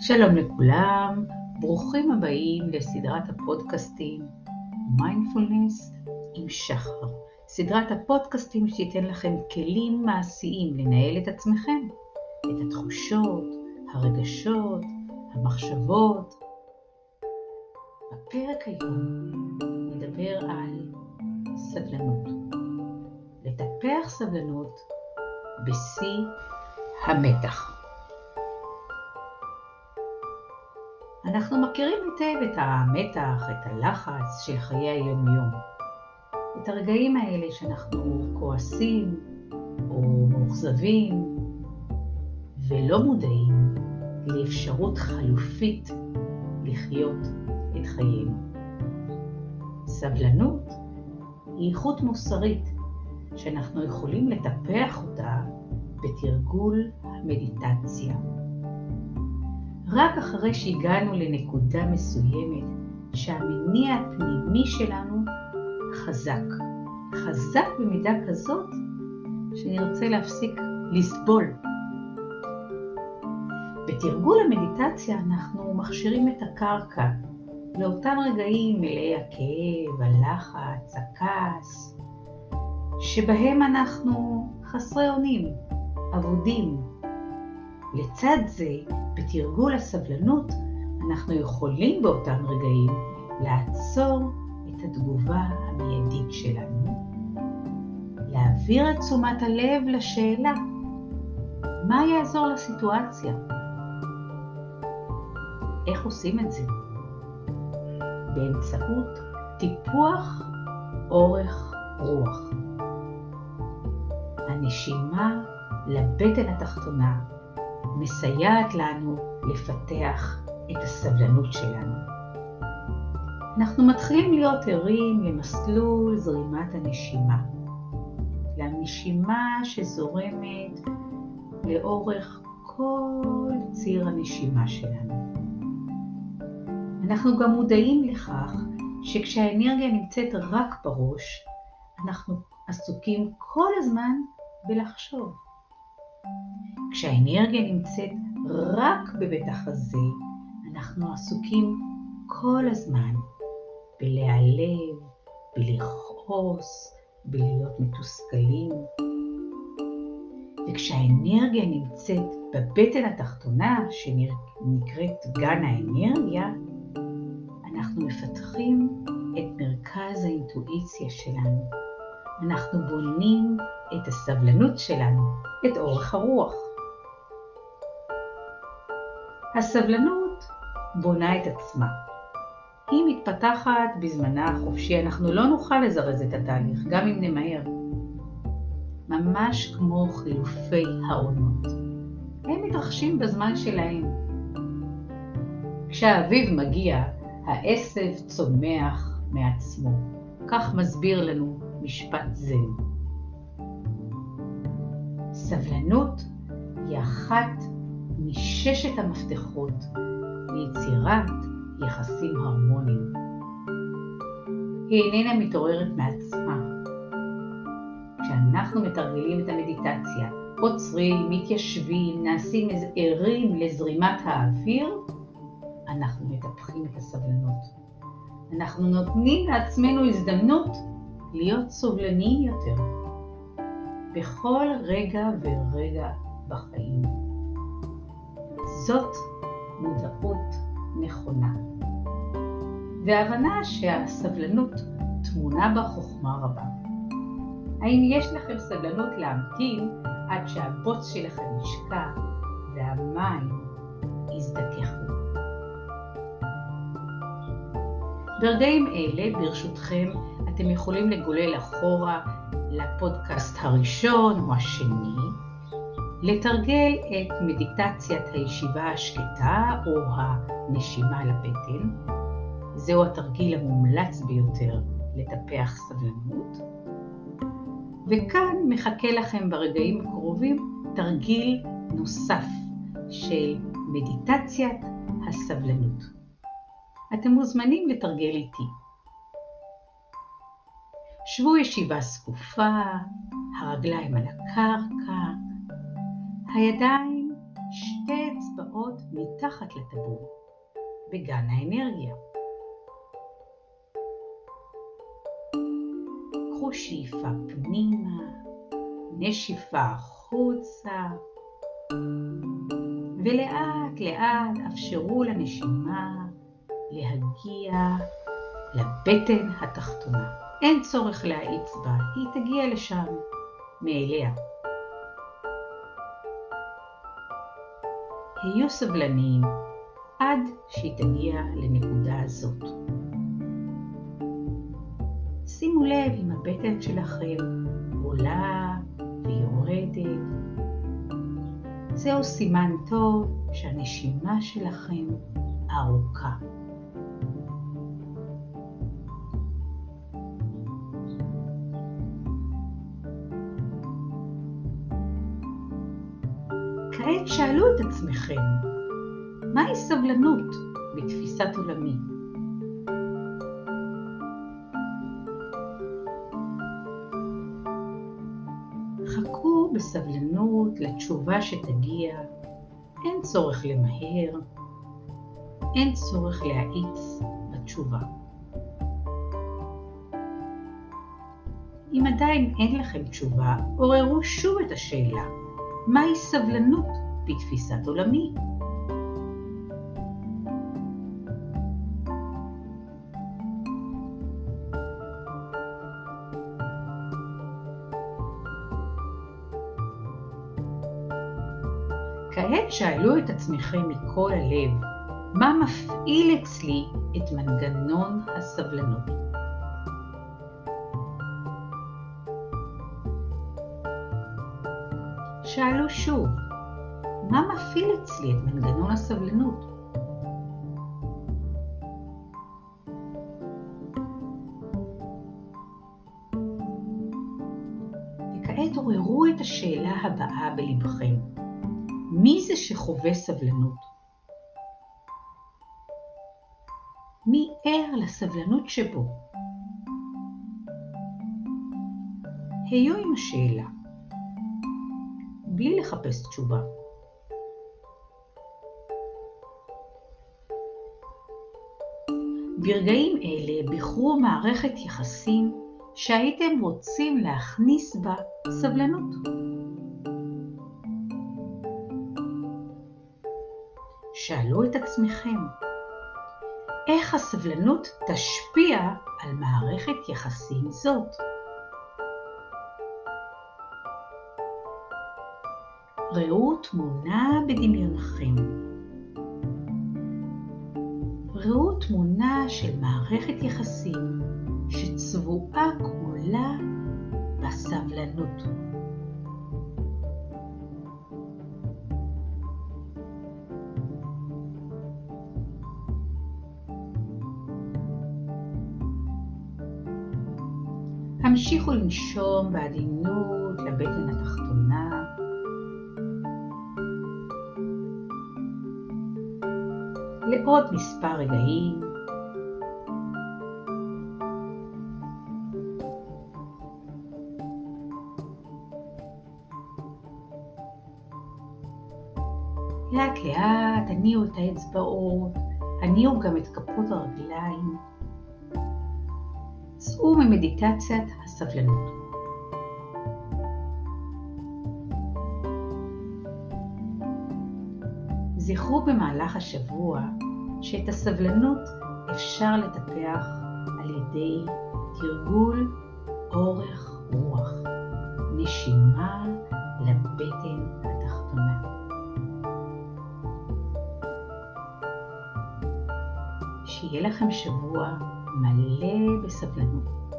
שלום לכולם, ברוכים הבאים לסדרת הפודקאסטים מיינדפולנס עם שחר. סדרת הפודקאסטים שתיתן לכם כלים מעשיים לנהל את עצמכם, את התחושות, הרגשות, המחשבות. בפרק היום נדבר על סבלנות. לטפח סבלנות בשיא המתח. אנחנו מכירים היטב את המתח, את הלחץ של חיי היום-יום. את הרגעים האלה שאנחנו כועסים או מאוכזבים ולא מודעים לאפשרות חלופית לחיות את חיינו. סבלנות היא איכות מוסרית שאנחנו יכולים לטפח אותה בתרגול המדיטציה. רק אחרי שהגענו לנקודה מסוימת שהמניע הפנימי שלנו חזק. חזק במידה כזאת שנרצה להפסיק לסבול. בתרגול המדיטציה אנחנו מכשירים את הקרקע לאותם רגעים מלאי הכאב, הלחץ, הכעס, שבהם אנחנו חסרי אונים, אבודים. לצד זה, בתרגול הסבלנות, אנחנו יכולים באותם רגעים לעצור את התגובה המיידית שלנו, להעביר את תשומת הלב לשאלה מה יעזור לסיטואציה? איך עושים את זה? באמצעות טיפוח אורך רוח. הנשימה לבטן התחתונה מסייעת לנו לפתח את הסבלנות שלנו. אנחנו מתחילים להיות ערים למסלול זרימת הנשימה, לנשימה שזורמת לאורך כל ציר הנשימה שלנו. אנחנו גם מודעים לכך שכשהאנרגיה נמצאת רק בראש, אנחנו עסוקים כל הזמן בלחשוב. כשהאנרגיה נמצאת רק בבית החזה, אנחנו עסוקים כל הזמן בלהיעלב, בלכעוס, בלהיות מתוסכלים. וכשהאנרגיה נמצאת בבטן התחתונה, שנקראת גן האנרגיה, אנחנו מפתחים את מרכז האינטואיציה שלנו. אנחנו בונים את הסבלנות שלנו, את אורך הרוח. הסבלנות בונה את עצמה. היא מתפתחת בזמנה החופשי, אנחנו לא נוכל לזרז את התהליך, גם אם נמהר. ממש כמו חילופי העונות. הם מתרחשים בזמן שלהם. כשהאביב מגיע, העשב צומח מעצמו. כך מסביר לנו משפט זן. סבלנות היא אחת מששת המפתחות ליצירת יחסים הרמוניים. היא איננה מתעוררת מעצמה. כשאנחנו מתרגלים את המדיטציה, עוצרים, מתיישבים, נעשים ערים לזרימת האוויר, אנחנו מטפחים את הסבלנות. אנחנו נותנים לעצמנו הזדמנות להיות סובלניים יותר בכל רגע ורגע בחיים. זאת מודעות נכונה. והבנה שהסבלנות טמונה בה חוכמה רבה. האם יש לכם סבלנות להמתין עד שהבוץ שלכם ישקע והמים יזדככו? ברגעים אלה, ברשותכם, אתם יכולים לגולל אחורה לפודקאסט הראשון או השני, לתרגל את מדיטציית הישיבה השקטה או הנשימה לבטן. זהו התרגיל המומלץ ביותר לטפח סבלנות. וכאן מחכה לכם ברגעים הקרובים תרגיל נוסף של מדיטציית הסבלנות. אתם מוזמנים לתרגל איתי. שבו ישיבה זקופה, הרגליים על הקרקע, הידיים שתי אצבעות מתחת לטבור, בגן האנרגיה. קחו שאיפה פנימה, נשיפה החוצה, ולאט לאט אפשרו לנשימה להגיע לבטן התחתונה. אין צורך להאיץ בה, היא תגיע לשם מאליה. היו סבלניים עד שהיא תגיע לנקודה הזאת. שימו לב אם הבטן שלכם עולה ויורדת. זהו סימן טוב שהנשימה שלכם ארוכה. כעת שאלו את עצמכם, מהי סבלנות בתפיסת עולמי? חכו בסבלנות לתשובה שתגיע, אין צורך למהר, אין צורך להאיץ בתשובה. אם עדיין אין לכם תשובה, עוררו שוב את השאלה, מהי סבלנות בתפיסת עולמי? כעת שאלו את עצמכם מכל הלב, מה מפעיל אצלי את מנגנון הסבלנות? שאלו שוב, מה מפעיל אצלי את מנגנון הסבלנות? וכעת עוררו את השאלה הבאה בלבכם, מי זה שחווה סבלנות? מי ער לסבלנות שבו? היו עם השאלה. בלי לחפש תשובה. ברגעים אלה בחרו מערכת יחסים שהייתם רוצים להכניס בה סבלנות. שאלו את עצמכם, איך הסבלנות תשפיע על מערכת יחסים זאת? ראו תמונה בדמיונכם. ראו תמונה של מערכת יחסים שצבועה כולה בסבלנות. המשיכו לנשום בעדינות לבטן התחתונה. לעוד מספר רגעים. לאט לאט הניעו את האצבעות, הניעו גם את כפות הרגליים. צאו ממדיטציית הסבלנות. זכרו במהלך השבוע שאת הסבלנות אפשר לטפח על ידי תרגול אורך רוח, נשימה לבטן התחתונה. שיהיה לכם שבוע מלא בסבלנות.